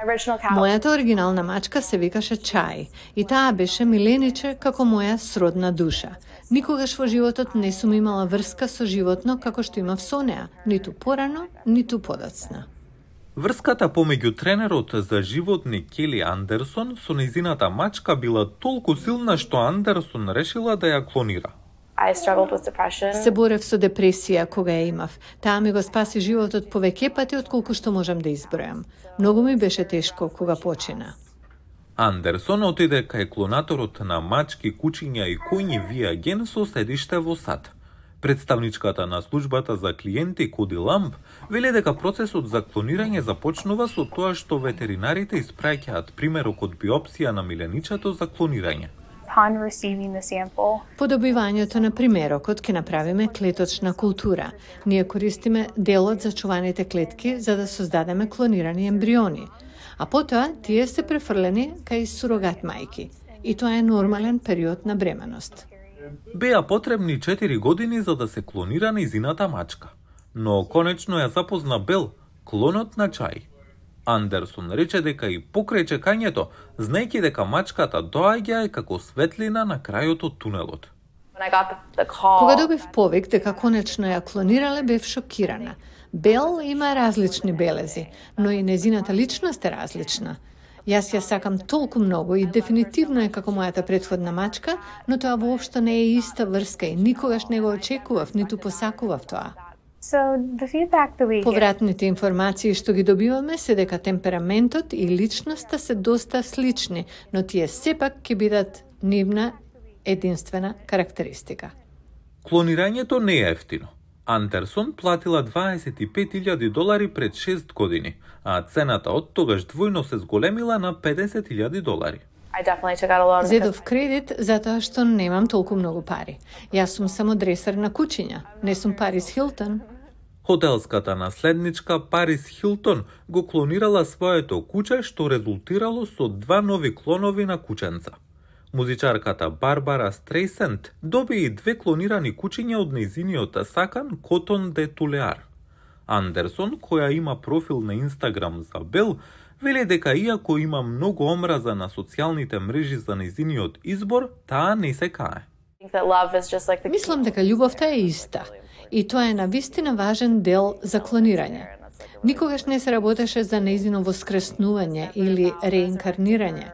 Мојата оригинална мачка се викаше Чај и таа беше милениче како моја сродна душа. Никогаш во животот не сум имала врска со животно како што имав со неа, ниту порано, ниту подоцна. Врската помеѓу тренерот за животни Кели Андерсон со незината мачка била толку силна што Андерсон решила да ја клонира. I struggled with depression. Се борев со депресија кога ја имав. Таа ми го спаси животот повеќе пати од колку што можам да избројам. Многу ми беше тешко кога почина. Андерсон отиде кај клонаторот на мачки, кучиња и коњи Вија Ген со седиште во САД. Представничката на службата за клиенти Коди Ламп вели дека процесот за клонирање започнува со тоа што ветеринарите испраќаат примерок од биопсија на миленичето за клонирање. Upon receiving the sample, По добивањето на примерокот ќе направиме клеточна култура. Ние користиме делот за чуваните клетки за да создадеме клонирани ембриони, а потоа тие се префрлени кај сурогат мајки. И тоа е нормален период на бременост. Беа потребни 4 години за да се клонира низината мачка. Но конечно ја запозна Бел, клонот на Чај. Андерсон рече дека и покрај чекањето, знаејќи дека мачката доаѓа е како светлина на крајот од тунелот. Кога добив повик дека конечно ја клонирале, бев шокирана. Бел има различни белези, но и незината личност е различна. Јас ја сакам толку многу и дефинитивно е како мојата предходна мачка, но тоа воопшто не е иста врска и никогаш не го очекував, ниту посакував тоа. So the feedback that we get Повратните информации што ги добиваме се дека темпераментот и личноста се доста слични, но тие сепак ќе бидат нивна единствена карактеристика. Клонирањето не е ефтино. Андерсон платила 25.000 долари пред 6 години, а цената од тогаш двојно се зголемила на 50.000 долари. Зедов кредит затоа што немам толку многу пари. Јас сум само дресар на кучиња, не сум Парис Хилтон. Хотелската наследничка Парис Хилтон го клонирала своето куче што резултирало со два нови клонови на кученца. Музичарката Барбара Стрейсент доби и две клонирани кучиња од нејзиниот сакан Котон де Тулеар. Андерсон, која има профил на Инстаграм за Бел, вели дека иако има многу омраза на социјалните мрежи за нејзиниот избор, таа не се кае. Мислам дека љубовта е иста. И тоа е навистина важен дел за клонирање. Никогаш не се работеше за неизино воскреснување или реинкарнирање.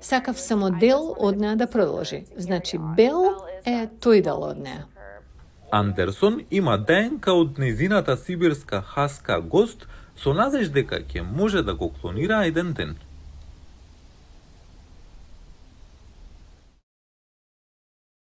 Сакав само дел од неа да продолжи. Значи, Бел е тој дел од неа. Андерсон има ДНК од незината сибирска хаска гост со надеж дека ќе може да го клонира еден ден.